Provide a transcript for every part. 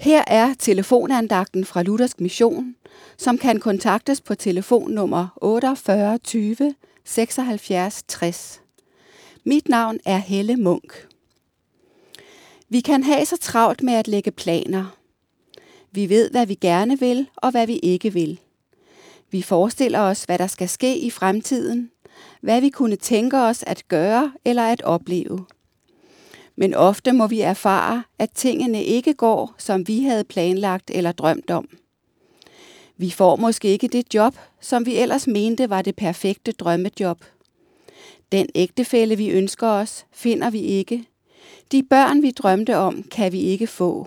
Her er telefonandagten fra Luthersk Mission, som kan kontaktes på telefonnummer 48 20 76 60. Mit navn er Helle Munk. Vi kan have så travlt med at lægge planer. Vi ved, hvad vi gerne vil og hvad vi ikke vil. Vi forestiller os, hvad der skal ske i fremtiden, hvad vi kunne tænke os at gøre eller at opleve. Men ofte må vi erfare, at tingene ikke går, som vi havde planlagt eller drømt om. Vi får måske ikke det job, som vi ellers mente var det perfekte drømmejob. Den ægtefælle, vi ønsker os, finder vi ikke. De børn, vi drømte om, kan vi ikke få.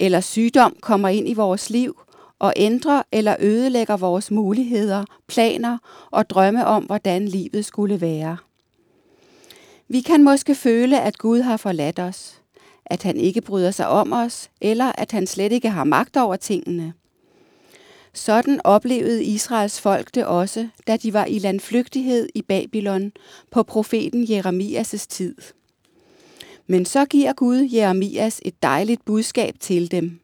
Eller sygdom kommer ind i vores liv og ændrer eller ødelægger vores muligheder, planer og drømme om, hvordan livet skulle være. Vi kan måske føle, at Gud har forladt os, at han ikke bryder sig om os, eller at han slet ikke har magt over tingene. Sådan oplevede Israels folk det også, da de var i landflygtighed i Babylon på profeten Jeremias' tid. Men så giver Gud Jeremias et dejligt budskab til dem.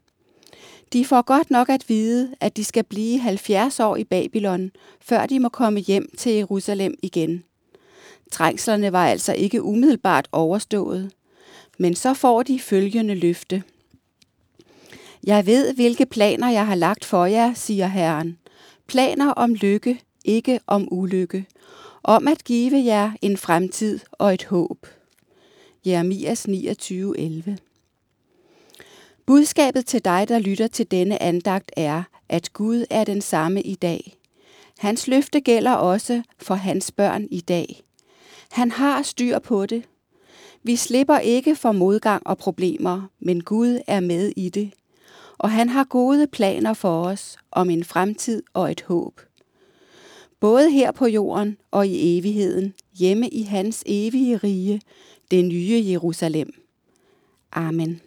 De får godt nok at vide, at de skal blive 70 år i Babylon, før de må komme hjem til Jerusalem igen. Trængslerne var altså ikke umiddelbart overstået, men så får de følgende løfte. Jeg ved, hvilke planer jeg har lagt for jer, siger Herren. Planer om lykke, ikke om ulykke. Om at give jer en fremtid og et håb. Jeremias 29:11. Budskabet til dig, der lytter til denne andagt, er, at Gud er den samme i dag. Hans løfte gælder også for hans børn i dag. Han har styr på det. Vi slipper ikke for modgang og problemer, men Gud er med i det. Og han har gode planer for os om en fremtid og et håb. Både her på jorden og i evigheden, hjemme i hans evige rige, det nye Jerusalem. Amen.